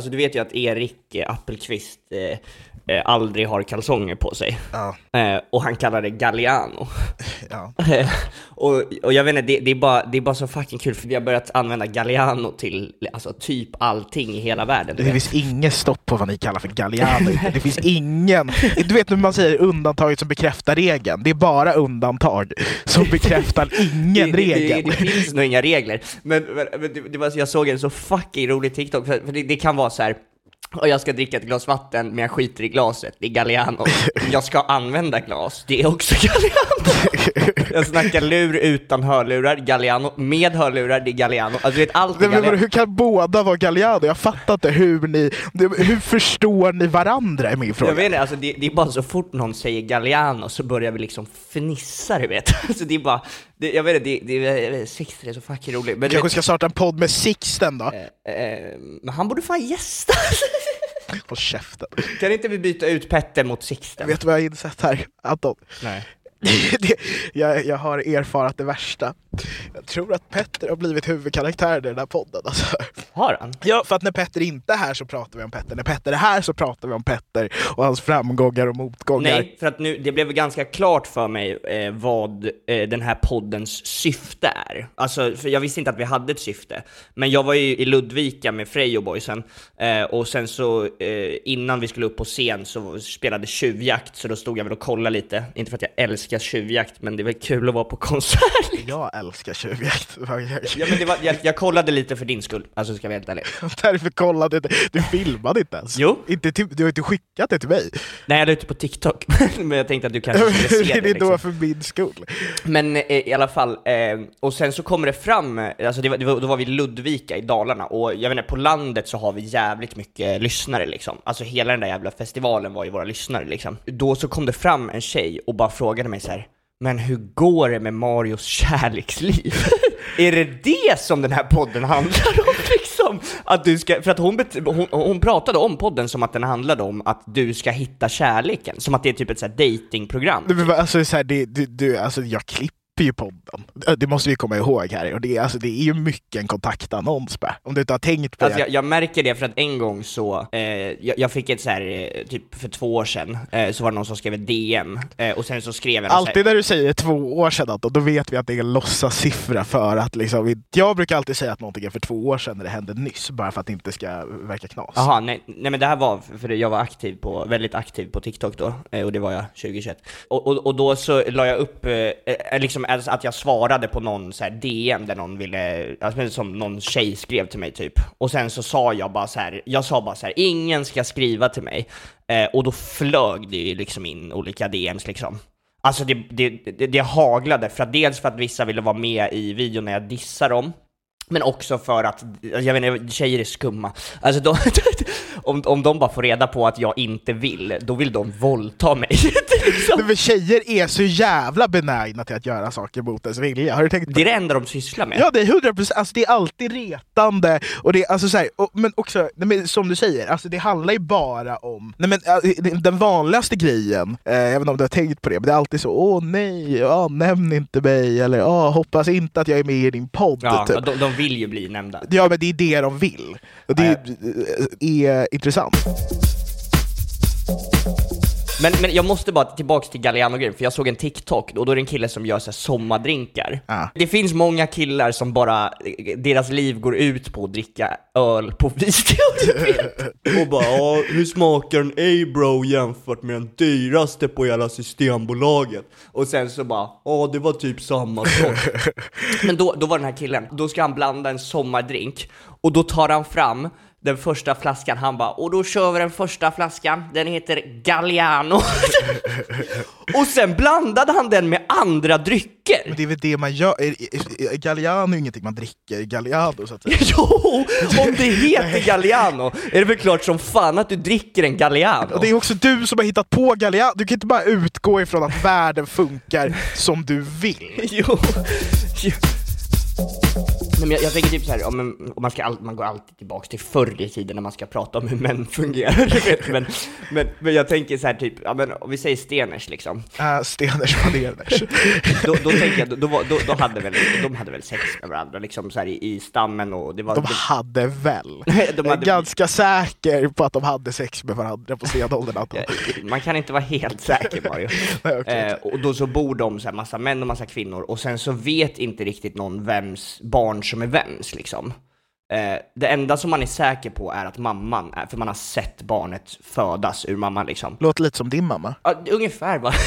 Alltså du vet ju att Erik eh, Appelqvist eh, eh, aldrig har kalsonger på sig. Ja. Eh, och han kallar det Galliano. Ja. Och, och jag vet inte, det, det, är bara, det är bara så fucking kul för vi har börjat använda Galliano till alltså, typ allting i hela världen. Det vet. finns inget stopp på vad ni kallar för Galliano. Det finns ingen... Du vet när man säger undantaget som bekräftar regeln. Det är bara undantag som bekräftar ingen det, det, regel. det, det finns nog inga regler. Men, men, det, var, jag såg en så fucking rolig TikTok, för, för det, det kan vara så här. Och jag ska dricka ett glas vatten, men jag skiter i glaset. Det är Galliano. Jag ska använda glas. Det är också Galliano. Jag snackar lur utan hörlurar, Galliano. Med hörlurar, det är Galliano. Alltså du vet, allt är men Galliano. hur kan båda vara Galliano? Jag fattar inte hur ni... Hur förstår ni varandra är min fråga. Jag vet inte, alltså det, det är bara så fort någon säger Galliano så börjar vi liksom fnissa, du vet. Alltså det är bara, det, jag vet inte, det, det, det, Sixten är så fucking rolig. Men, Du kanske ska starta en podd med Sixten då? eh, eh, men han borde fan gästa. Håll käften. Kan inte vi byta ut Petter mot Sixten? Vet du vad jag har insett här, Anton? Nej. det, jag, jag har erfarat det värsta. Jag tror att Petter har blivit huvudkaraktär i den här podden. Alltså. Har han? Ja, för att när Petter inte är här så pratar vi om Petter. När Petter är här så pratar vi om Petter och hans framgångar och motgångar. Nej, för att nu, det blev ganska klart för mig eh, vad eh, den här poddens syfte är. Alltså, för jag visste inte att vi hade ett syfte. Men jag var ju i Ludvika med Frej och boysen, eh, och sen så eh, innan vi skulle upp på scen så spelade tjuvjakt, så då stod jag väl och kollade lite. Inte för att jag älskar tjuvjakt, men det är väl kul att vara på konsert. Jag älskar tjuvjakt. ja, men det var, jag, jag kollade lite för din skull, alltså ska jag vara helt ärlig. Därför kollade inte. Du filmade inte ens. Jo. Inte till, du har inte skickat det till mig. Nej, jag la ut på TikTok, men jag tänkte att du kanske skulle se det är det. då Liksom. för min skull. Men eh, i alla fall, eh, och sen så kommer det fram, eh, alltså det var, det var, då var vi i Ludvika i Dalarna, och jag vet inte, på landet så har vi jävligt mycket lyssnare liksom. Alltså hela den där jävla festivalen var ju våra lyssnare liksom. Då så kom det fram en tjej och bara frågade mig så här. men hur går det med Marios kärleksliv? är det det som den här podden handlar om liksom? Att du ska, för att hon, hon, hon pratade om podden som att den handlade om att du ska hitta kärleken, som att det är typ ett så här datingprogram. Men vad- Alltså, så här, det, du, alltså, jag klipper ju podden. Det måste vi komma ihåg här. Och det, är- alltså, det är ju mycket en kontaktannons bara. Om du inte har tänkt på Alltså det. jag, jag märker det för att en gång så, eh, jag, jag fick ett så här, eh, typ för två år sedan, eh, så var det någon som skrev ett DM, eh, och sen så skrev jag Alltid när du säger två år sedan, Anton, då vet vi att det är en låtsassiffra för att liksom, jag brukar alltid säga att någonting är för två år sedan när det hände nyss, bara för att det inte ska verka knas. Jaha, nej, nej men det här var, för jag var aktiv på, väldigt aktiv på TikTok då, eh, och det var jag 2021. Och, och, och då så la jag upp, liksom alltså, att jag svarade på någon så här DM där någon ville, alltså, som någon tjej skrev till mig typ. Och sen så sa jag bara så här, jag sa bara så här, ingen ska skriva till mig. Eh, och då flög det ju liksom in olika DMs liksom. Alltså det, det, det, det haglade, för att dels för att vissa ville vara med i videon när jag dissar dem, men också för att, jag vet inte, tjejer är skumma. Alltså de, om, om de bara får reda på att jag inte vill, då vill de våldta mig. liksom. Men tjejer är så jävla benägna till att göra saker mot ens vilja, har du tänkt på Det är det enda de sysslar med. Ja det är 100%, procent, alltså det är alltid retande, och det är, alltså, så här, och, men också, nej, men, som du säger, alltså, det handlar ju bara om, nej, men, den vanligaste grejen, eh, jag vet inte om du har tänkt på det, men det är alltid så åh nej, ja, nämn inte mig, eller åh, hoppas inte att jag är med i din podd. Ja, typ. de, de vill ju bli nämnda. Ja men det är det de vill, och det är, är intressant. Men, men jag måste bara tillbaks till Galliano-grejen, för jag såg en TikTok och då är det en kille som gör så här sommardrinkar. Ja. Det finns många killar som bara, deras liv går ut på att dricka öl på Visby Och bara ja, hur smakar en A-bro jämfört med den dyraste på hela Systembolaget? Och sen så bara, ja det var typ samma sak. Men då, då var den här killen, då ska han blanda en sommardrink, och då tar han fram den första flaskan, han bara och då kör vi den första flaskan, den heter Galliano. och sen blandade han den med andra drycker. Men det är väl det man gör, Galliano är ingenting man dricker, Galliano så att säga. Jo, om det heter Galliano är det väl klart som fan att du dricker en Galliano. Och det är också du som har hittat på Galliano, du kan inte bara utgå ifrån att världen funkar som du vill. Jo. jo. Nej, men jag, jag tänker typ så här, om, man- man, ska all, man går alltid tillbaks till förr i tiden när man ska prata om hur män fungerar. Men, men, men jag tänker så här typ, ja, men om vi säger Steners liksom, Äh, Steners Vanerners. då, då tänker jag, då, då, då hade väl, de hade väl sex med varandra liksom så här i, i stammen och det var... De hade väl. De hade- ganska säker på att de hade sex med varandra på stenåldern. Eh, Man kan inte vara helt säker Mario. Nej, okej, eh, och då så bor de så här massa män och massa kvinnor och sen så vet inte riktigt någon vems barn som är vems liksom. Eh, det enda som man är säker på är att mamman är, för man har sett barnet födas ur mamman liksom. Låter lite som din mamma. Ja, ungefär va?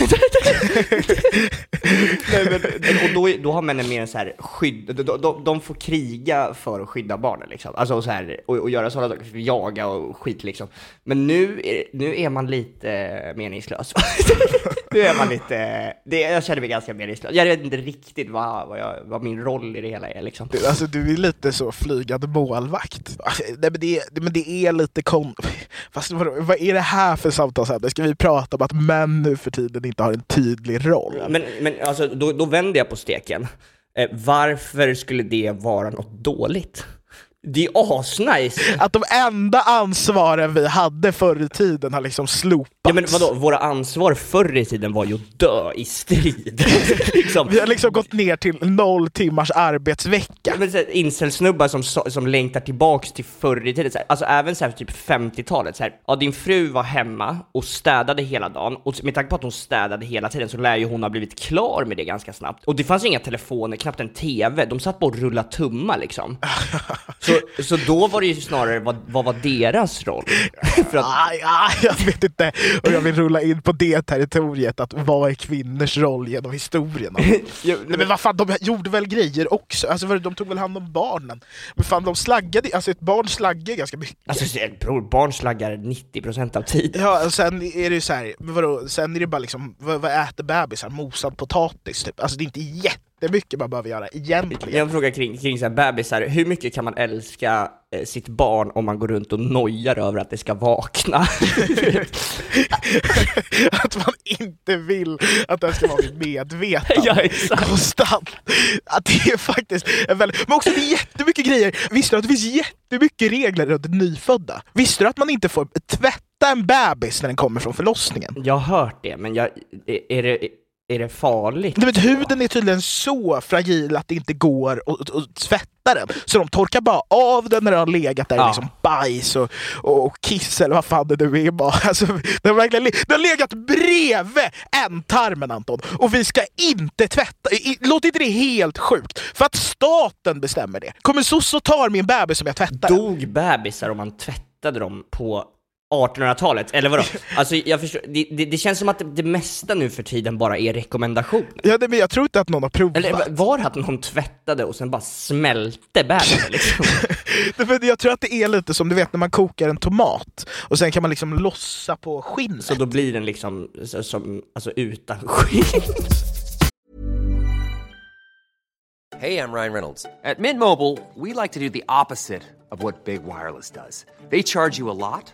Nej, men, och då, då har männen mer en så här skydd, de, de, de får kriga för att skydda barnen liksom. Alltså så här, och, och göra sådana saker, jaga och skit liksom. Men nu är, nu är man lite eh, meningslös. nu är man lite, det, jag känner mig ganska meningslös. Jag vet inte riktigt vad, vad, jag, vad min roll i det hela är liksom. Du, alltså, du är lite så flygande målvakt. Nej, men, det, är- men det är lite kon... Fast vad, vad är det här för samtalsämne? Ska vi prata om att män nu för tiden inte har en tydlig roll? Men, men alltså, då, då vänder jag på steken. Eh, varför skulle det vara något dåligt? Det är asnice! Att de enda ansvaren vi hade förr i tiden har liksom slopats. Ja men vadå, våra ansvar förr i tiden var ju att dö i strid. liksom. Vi har liksom gått ner till noll timmars arbetsvecka. Här, incelsnubbar som, som längtar tillbaks till förr i tiden, så här, alltså även så här, typ 50-talet, så här, ja din fru var hemma och städade hela dagen, och med tanke på att hon städade hela tiden så lär ju hon ha blivit klar med det ganska snabbt. Och det fanns inga telefoner, knappt en TV, de satt bara och rullade tummar liksom. Så, så då var det ju snarare, vad, vad var deras roll? För att, Aj, aj, jag vet inte, och jag vill rulla in på det territoriet, att vad är kvinnors roll genom historien? Ja, Nej, men vad fan, de gjorde väl grejer också, alltså, de tog väl hand om barnen? Men fan, de slaggade, alltså ett barn slaggar ganska mycket. alltså så- bror, barn slaggar 90% av tiden. Ja, och sen är det ju så här, men vadå, sen är det bara liksom, vad, vad äter bebisar? Mosad potatis typ. Alltså det är inte jättemycket man behöver göra egentligen. Jag har en fråga kring, kring så här bebisar, hur mycket kan man älska eh, sitt barn om man går runt och nojar över att det ska vakna? att man inte vill att den ska vara vid medvetande. Ja, exakt. Konstant. Att det är faktiskt en väldigt... Men också det är jättemycket grejer. Visste du att det finns jättemycket regler runt nyfödda? Visste du att man inte får tvätta en bebis när den kommer från förlossningen? Jag har hört det, men jag, är, det, är det farligt? Du vet, huden är tydligen så fragil att det inte går att, tvätta den. Så de torkar bara av den när den har legat där Ja. liksom bajs och, och kiss eller vad fan det nu är. Bara. Alltså, den, har verkligen, den har legat bredvid ändtarmen Anton. Och vi ska inte tvätta. Låter inte det helt sjukt? För att staten bestämmer det. Kommer sosse och tar min bebis som jag tvättar. Dog bebisar om man tvättade dem på 1800-talet, eller vadå? Alltså jag förstår, det, det, det känns som att det, det mesta nu för tiden bara är rekommendationer. Ja, det, men jag tror inte att någon har provat. Eller var det att någon tvättade och sen bara smälte bebisen liksom? Jag tror att det är lite som du vet när man kokar en tomat och sen kan man liksom lossa på skinnet. Så då blir den liksom så- som, alltså utan skinn. Hey, I'm Ryan Reynolds. At Mint Mobile, we like to do the opposite of what Big Wireless does. They charge you a lot,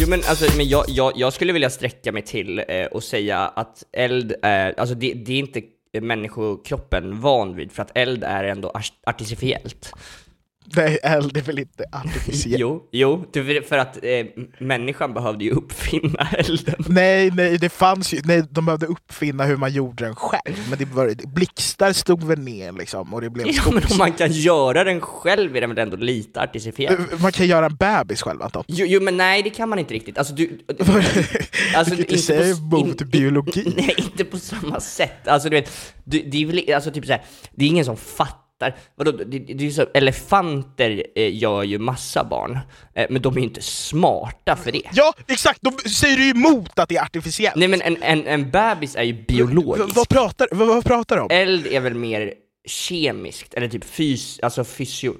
Jo men alltså, men jag, jag, jag skulle vilja sträcka mig till eh, och säga att eld är, alltså det, det är inte människokroppen van vid, för att eld är ändå art- artificiellt. Nej, eld är väl inte artificiellt? Jo, jo, för att eh, människan behövde ju uppfinna elden. Nej, nej, det fanns ju, nej, de behövde uppfinna hur man gjorde den själv, men det var, blixtar stod väl ner liksom och det blev Ja men om man kan göra den själv är den väl ändå lite artificiell? Eh, Man kan göra en bebis själv Anton. Jo, jo men nej det kan man inte riktigt, alltså du... Alltså, Du kan inte på säga emot in- biologi. Nej, inte på samma sätt. Alltså du vet, du, det är väl alltså, typ så här, det är ingen som fattar. Vadå, det, det är så, elefanter eh, gör ju massa barn, eh, men de är ju inte smarta för det. Ja, exakt! De säger ju emot att det är artificiellt. Nej men en, en, en bebis är ju biologisk. V- vad, pratar, vad, vad pratar du om? Eld är väl mer kemiskt, eller typ fys, alltså fysio...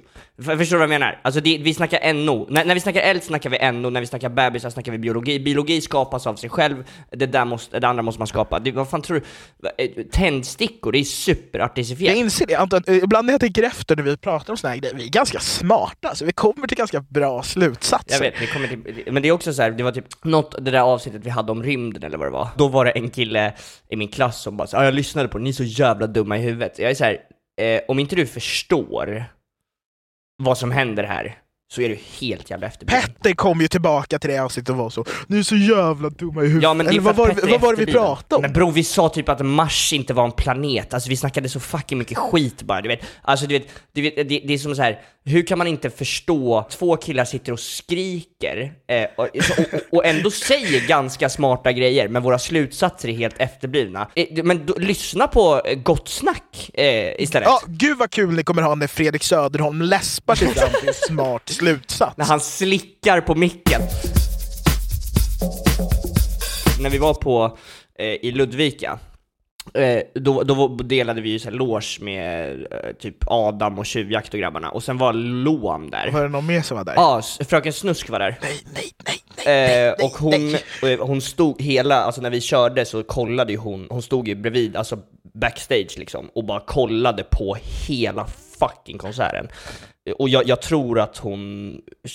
För, förstår du vad jag menar? Alltså det, vi snackar NO, när, när vi snackar eld snackar vi NO, när vi snackar bebisar snackar vi biologi. Biologi skapas av sig själv, det, där måste, det andra måste man skapa. Det, vad fan tror du? Eh, Tändstickor, det är Jag superartificiellt. inser det Anton, Eh, ibland när jag tänker efter när vi pratar om såna här grejer, vi är ganska smarta, så vi kommer till ganska bra slutsatser. Jag vet, vi kommer till, men det är också så här, det var typ något, det där avsnittet vi hade om rymden eller vad det var. Då var det en kille i min klass som bara så, "Ja, jag lyssnade på det, ni är så jävla dumma i huvudet. Jag är så här, eh, om inte du förstår vad som händer här, så är du helt jävla efterbliven. Petter kom ju tillbaka till det avsnittet och var så Ni är så jävla dumma i huvudet. Ja men Eller vad var, vad var det vi pratade om? Men bror, vi sa typ att Mars inte var en planet, alltså vi snackade så fucking mycket skit bara, du vet. Alltså du vet, du vet det, det är som så här. hur kan man inte förstå, två killar sitter och skriker, eh, och, och, och ändå säger ganska smarta grejer, men våra slutsatser är helt efterblivna. Eh, men då, lyssna på eh, Gott Snack eh, istället. Ja, gud vad kul ni kommer ha när Fredrik Söderholm läspar sig fram till smart slutsats. När han slickar på micken. När vi var på, eh, i Ludvika, eh, då, då delade vi ju så här loge med eh, typ Adam och Tjuvjakt och grabbarna, och sen var Loam där. Var det någon mer som var där? Ja, s- Fröken Snusk var där. Nej, nej, nej, nej, Eh, och hon, eh, hon stod hela, alltså när vi körde så kollade ju hon, hon stod ju bredvid, alltså backstage liksom, och bara kollade på hela fucking konserten. Och jag, jag tror att hon,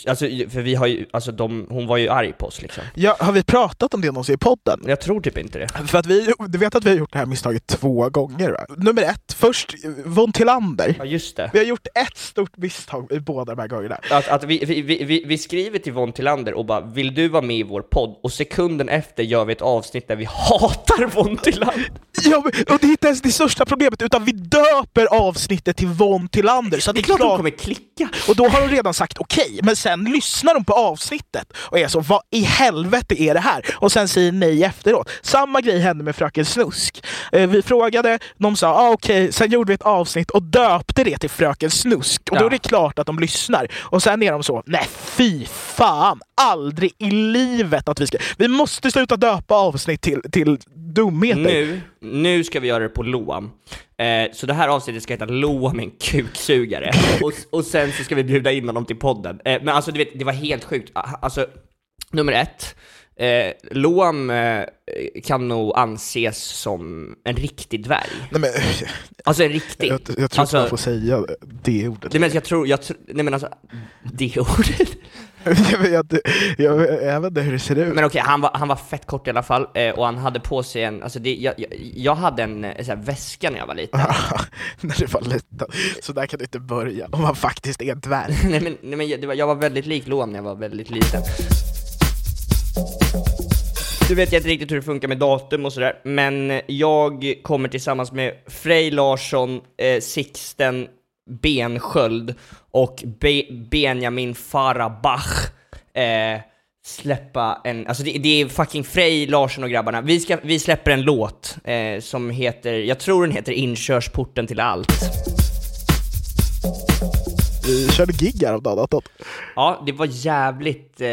alltså för vi har ju, alltså de, hon var ju arg på oss liksom. Ja, har vi pratat om det någonsin i podden? Jag tror typ inte det. För att vi, du vet att vi har gjort det här misstaget två gånger va? Nummer ett, först Von Tillander. Ja just det. Vi har gjort ett stort misstag i båda de här gångerna. Att, att vi, vi, vi- vi, skriver till Von Tillander och bara 'Vill du vara med i vår podd?' och sekunden efter gör vi ett avsnitt där vi hatar Von Tillander. Ja, och det är inte ens det största problemet, utan vi döper avsnittet till Von Tillander. Så Det är klart de kommer klicka. Och då har de redan sagt okej, men sen lyssnar de på avsnittet och är så vad i helvete är det här? Och sen säger nej efteråt. Samma grej hände med Fröken Snusk. Eh, vi frågade, de sa ah, okej, sen gjorde vi ett avsnitt och döpte det till Fröken Snusk. Och då är det klart att de lyssnar. Och sen är de så, nej fy fan, aldrig i livet att vi ska... Vi måste sluta döpa avsnitt till, till dumheter. Nu, nu ska vi göra det på Loam. Eh, så det här avsnittet ska heta Loam är en kuksugare. och, och sen så ska vi bjuda in honom till podden. Eh, men alltså du vet, det var helt sjukt. Ah, Alltså, nummer ett. Eh, Loam eh, kan nog anses som en riktig dvärg. Nej, men, Alltså en riktig. jag, jag tror alltså, inte man får säga det ordet. Nej men jag tror, jag nej men alltså, det ordet. jag, jag, jag, jag vet inte hur det ser ut. Men okej, han, var, han var fett kort i alla fall, eh, och han hade på sig en, alltså det, jag, jag, jag hade en eh, sån här väska när jag var liten. När du var liten. Så där kan du inte börja, om man faktiskt är en dvärg. nej men, nej, men jag, var, jag var väldigt lik Loam när jag var väldigt liten. Du vet jag inte riktigt hur det funkar med datum och sådär, men jag kommer tillsammans med Frej Larsson, eh, Sixten Bensköld och Be Benjamin Farabach eh, släppa en, alltså det, det är fucking Frej, Larsson och grabbarna, vi, ska, vi släpper en låt eh, som heter, jag tror den heter Inkörsporten till allt. Vi körde gig häromdagen. Anton. Ja, det var jävligt, eh,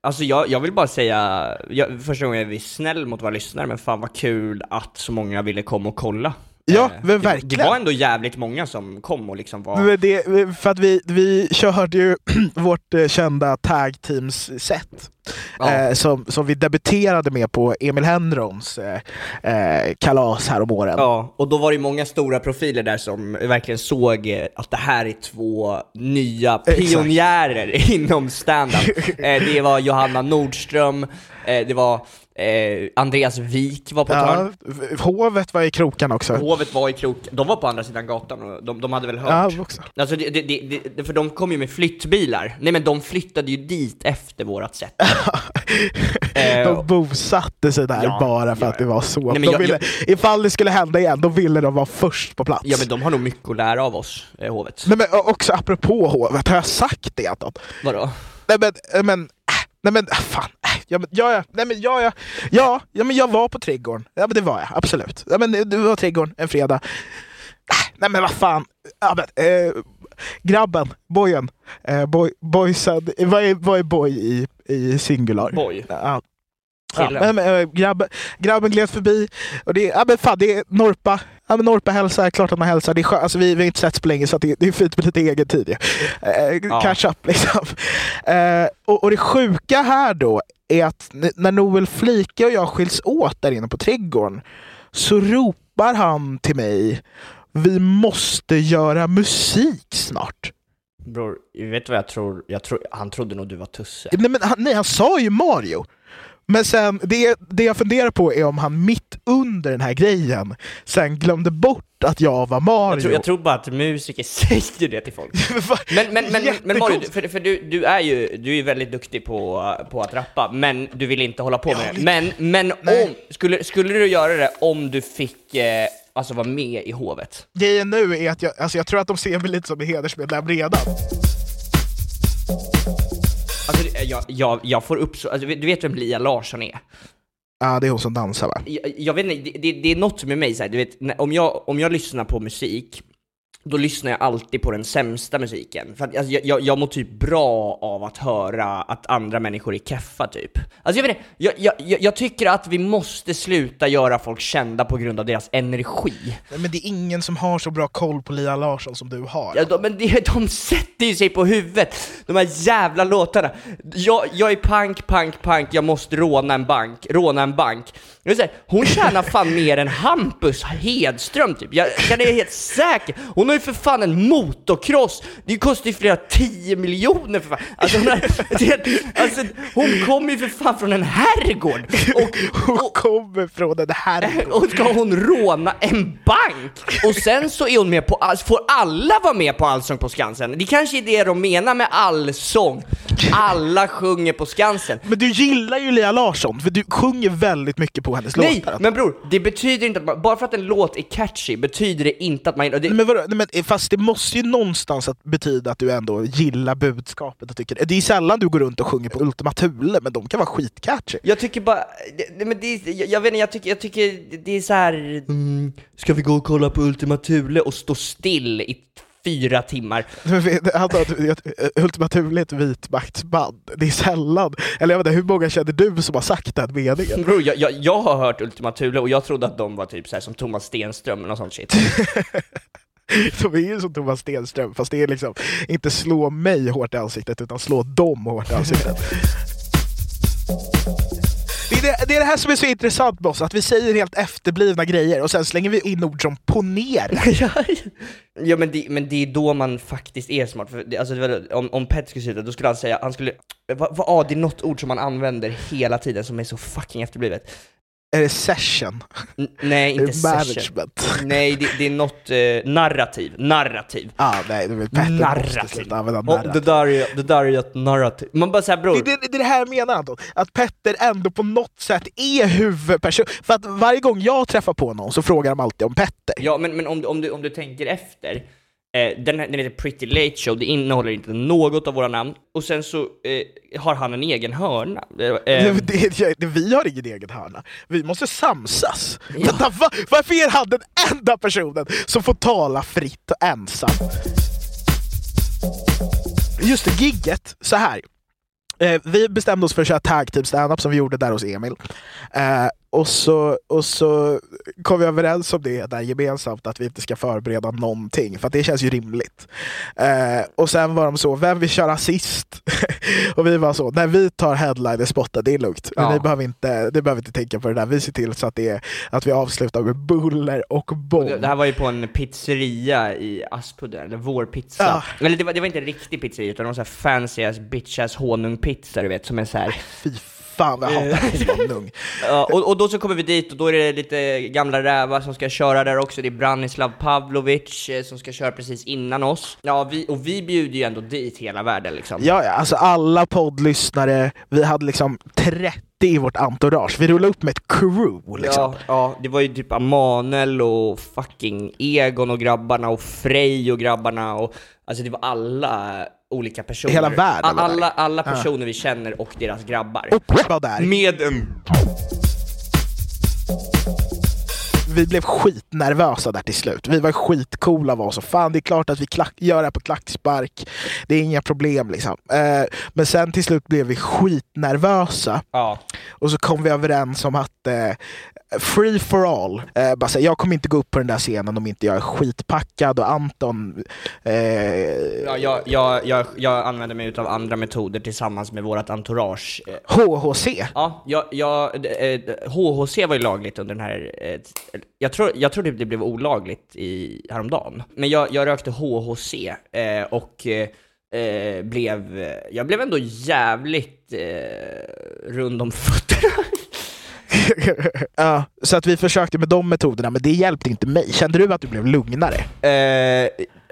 alltså jag, jag vill bara säga, jag, första gången är vi snäll mot våra lyssnare, men fan vad kul att så många ville komma och kolla. Ja, Eh, men det, verkligen. det var ändå jävligt många som kom och liksom var... Det, för att vi, vi körde ju vårt eh, kända tag teams set Ja. eh, som, som vi debuterade med på Emil Henrons eh, eh, kalas här om åren. Ja, och då var det många stora profiler där som verkligen såg att det här är två nya pionjärer inom stand-up. eh, det var Johanna Nordström, det var eh, Andreas Wik var på ett. Ja, v- hovet var i krokarna också. Hovet var i krok, de var på andra sidan gatan och de, de hade väl hört? Ja, också. Alltså det, det, det, för de kom ju med flyttbilar. Nej men de flyttade ju dit efter vårat sätt. Eh, De bosatte sig där Ja, bara för ja, att det var så. Nej, men de jag- ville, Ifall det skulle hända igen, då ville de vara först på plats. Ja men de har nog mycket att lära av oss, eh, hovet. Nej, men också apropå hovet, har jag sagt det? Vadå? Nej men, men, nej men äh, fan. äh, Ja, men, ja, ja, nej, men, ja, ja, ja, ja, men jag var på Trädgården. Ja men det var jag, absolut. Ja, men, det var Trädgården en fredag. Äh, nej men vad fan. Ja, men, eh, grabben, boyen, eh, boy, boysen, vad är, vad är boy i, i singular? Boy. Ja. Ja, Killen. men, eh, grabb, grabben gled förbi och det, ja, men fan, det är Norpa. Ja, men Norpa hälsar, klart att man hälsar. Det är alltså, vi, vi har inte setts på länge så att det, det är fint med lite egen tid. Ja. Eh, Ja. Catch up liksom. Eh, och, och det sjuka här då är att när Noel Flika och jag skiljs åt där inne på trädgården så ropar han till mig vi måste göra musik snart. Bror, vet du vad jag tror? Jag tror? Han trodde nog du var Tusse. Nej, men han, nej, han sa ju Mario. Men sen, det, det jag funderar på är om han mitt under den här grejen sen glömde bort att jag var Mario. Jag tror, jag tror bara att musiker säger det till folk. Men, men, men, men Mario, för, för du, du är ju du är väldigt duktig på, på att rappa, men du vill inte hålla på med det. Men, men Nej. om, skulle, skulle du göra det om du fick eh, alltså vara med i hovet? Grejen nu är att jag, alltså jag tror att de ser mig lite som en hedersmedlem redan. Det- jag, jag, jag får upp så, alltså, du vet vem Lia Larsson är? Ja, det är hon som dansar va? jag, jag vet inte, det, det, det är något med mig så här, du vet, när, om, jag, om jag lyssnar på musik, då lyssnar jag alltid på den sämsta musiken. För att, alltså, jag, jag, jag mår typ bra av att höra att andra människor är keffa typ. Alltså jag vet inte, jag, jag, jag, tycker att vi måste sluta göra folk kända på grund av deras energi. Nej, Men det är ingen som har så bra koll på Lia Larsson som du har. Ja, de, men det, de sätter ju sig på huvudet, de här jävla låtarna. Jag, jag är pank, pank, pank, jag måste råna en bank, råna en bank. Jag hon tjänar fan mer än Hampus Hedström typ, jag, jag är helt säker. Hon har ju för fan en motocross, det kostar ju flera 10 miljoner för fan. Alltså hon, har, det, alltså, hon kommer ju för fan från en herrgård. Och, Hon och, kommer från den här... och ska hon råna en bank? Och sen så är hon med på, all- får alla vara med på Allsång på Skansen? Det kanske är det de menar med allsång. Alla sjunger på Skansen. Men du gillar ju Lia Larsson, för du sjunger väldigt mycket på hennes Nej, låtar. men bror, det betyder inte att man, bara för att en låt är catchy betyder det inte att man... Det, Nej, men vadå? Men, fast det måste ju någonstans att betyda att du ändå gillar budskapet och tycker det. är sällan du går runt och sjunger på Ultima Thule, men de kan vara skitcatchy. Jag tycker bara, det, nej, men det, är- jag, jag vet inte, jag tycker, jag tycker det är så här. Mm, ska vi gå och kolla på Ultima Thule och stå still i fyra timmar? Alltså, att Ultima Thule är ett vitmaktsband. Det är sällan, eller jag vet inte, hur många känner du som har sagt den meningen? Bror, jag, jag, jag har hört Ultima Thule och jag trodde att de var typ så här som Thomas Stenström eller något sånt shit. De är ju som Thomas Stenström, fast det är liksom inte slå mig hårt i ansiktet utan slå dem hårt i ansiktet. Det är det, det är det här som är så intressant med oss, att vi säger helt efterblivna grejer och sen slänger vi in ord som ponera. Ja men det, men det är då man faktiskt är smart, för det, alltså, det var, om, om Pet skulle sluta, då skulle han säga, han skulle, vad, vad, ah, det är något ord som man använder hela tiden som är så fucking efterblivet. Är det session? N- nej, inte session. Management? Nej, det, det är något eh, narrativ, narrativ. Ah, nej, det är väl Petter måste Narrativ. använda narrativ. det, där är, det där är ett narrativ. Man bara såhär bror, Det är det, det är det här jag menar Anton, att Petter ändå på något sätt är huvudperson. För att varje gång jag träffar på någon så frågar de alltid om Petter. Ja, men, men om, om, du, om du tänker efter, eh, den, den heter Pretty Late Show, det innehåller inte något av våra namn, och sen så eh, har han en egen hörna. Eh, eh, Det, det, det, vi har ingen egen hörna. Vi måste samsas. Vänta, va, varför är han den enda personen som får tala fritt och ensam? Just det, gigget, så här. Eh, vi bestämde oss för att köra tag team stand-up som vi gjorde där hos Emil. Och, så, och så kom vi överens om det där gemensamt att vi inte ska förbereda någonting för det känns ju rimligt. Eh, och sen var de så, vem vill köra sist? och vi var så, när vi tar headline spotten, det är lugnt. Ja. Ni behöver inte, ni behöver inte tänka på det där. Vi ser till så att, det är, att vi avslutar med buller och bång. det, här var ju på en pizzeria i Aspudden, eller vår pizza. Ja. Eller det var, det var inte en riktig pizzeria, utan det var så här fancy ass bitch ass honungpizza du vet, som är så här. Fy fan vad jag hatar honung. Ja, och, och då så kommer vi dit och då är det lite gamla rävar som ska köra där också. Det är Branislav Pavlovic eh, som ska köra precis innan oss. Ja, vi, och vi bjuder ju ändå dit hela världen liksom. Ja, ja, alltså alla poddlyssnare, vi hade liksom 30 i vårt entourage. Vi rullade upp med ett crew liksom. Ja, ja, det var ju typ Amanel och fucking Egon och grabbarna och Frej och grabbarna och alltså det var alla olika personer. Hela världen var Alla, där. alla personer vi känner och deras grabbar. Och var där. Med en... Vi blev skitnervösa där till slut. Vi var skitcoola var så fan det är klart att vi klack, gör det här på klackspark. Det är inga problem liksom. Eh, men sen till slut blev vi skitnervösa. Ja. Och så kom vi överens om att eh, free for all. Eh, bara säga, jag kommer inte gå upp på den där scenen om inte jag är skitpackad och Anton eh, Ja, jag, jag, jag, jag använder mig utav andra metoder tillsammans med vårt entourage. Eh, HHC. Ja, jag, jag, eh, HHC var ju lagligt under den här, eh, jag tror, jag tror typ det blev olagligt i, häromdagen. Men jag, jag rökte HHC eh, och eh, eh, blev, eh, jag blev ändå jävligt eh, rund om fötterna. ja, så att vi försökte med de metoderna, men det hjälpte inte mig. Kände du att du blev lugnare? Eh,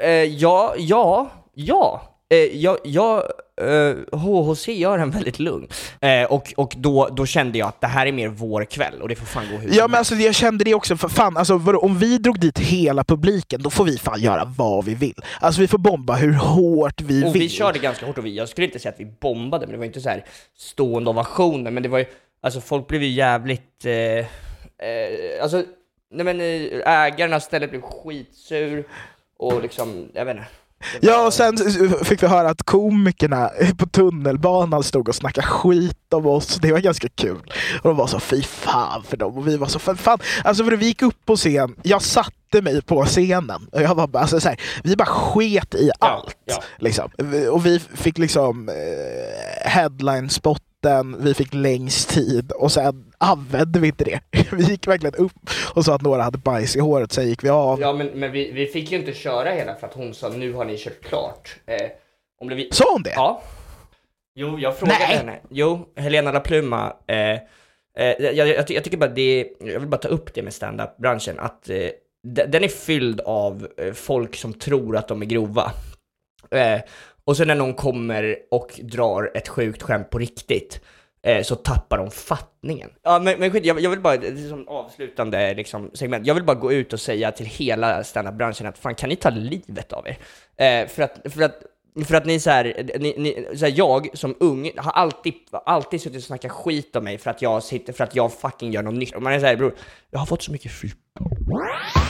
eh, ja, ja, ja. Eh, jag, jag, eh, HHC gör en väldigt lugn. Eh, och och då, då kände jag att det här är mer vår kväll och det får fan gå hur Ja men alltså jag kände det också, för fan, alltså, vadå, om vi drog dit hela publiken då får vi fan göra vad vi vill. Alltså vi får bomba hur hårt vi Och vill. vi körde ganska hårt och vi, jag skulle inte säga att vi bombade, men det var inte så här stående ovationer, men det var ju, alltså folk blev ju jävligt, eh, eh, alltså, nej men eh, ägaren av stället blev skitsur och liksom, jag vet inte. Ja och sen fick vi höra att komikerna på tunnelbanan stod och snackade skit om oss, det var ganska kul. Och de var så fy fan för dem och vi var så fan, fan. Alltså för vi gick upp på scen, jag satte mig på scenen och jag var bara, alltså, så här, vi bara sket i Ja, allt. ja. Liksom. Och vi fick liksom eh, headline-spotten, vi fick längst tid och sen använde vi inte det. Vi gick verkligen upp och sa att några hade bajs i håret, sen gick vi av. Ja men, men vi, vi fick ju inte köra hela för att hon sa nu har ni kört klart. Eh, om det vi... Sa hon det? Ja. Jo, jag frågade Nej. henne. Jo, Helena La Pluma. Eh, eh, jag, jag, jag tycker bara det, jag vill bara ta upp det med stand-up-branschen, att eh, de- den är fylld av eh, folk som tror att de är grova. Och sen när någon kommer och drar ett sjukt skämt på riktigt, eh, så tappar de fattningen. Ja men, men skit, jag, jag vill bara, som avslutande liksom, segment, jag vill bara gå ut och säga till hela standup-branschen att fan kan ni ta livet av er? Eh, för att, för att för att ni så här, ni, ni, så här, jag som ung har alltid, alltid suttit och snackat skit om mig för att jag sitter, för att jag fucking gör något nytt. Och man är såhär bror, jag har fått så mycket feedback.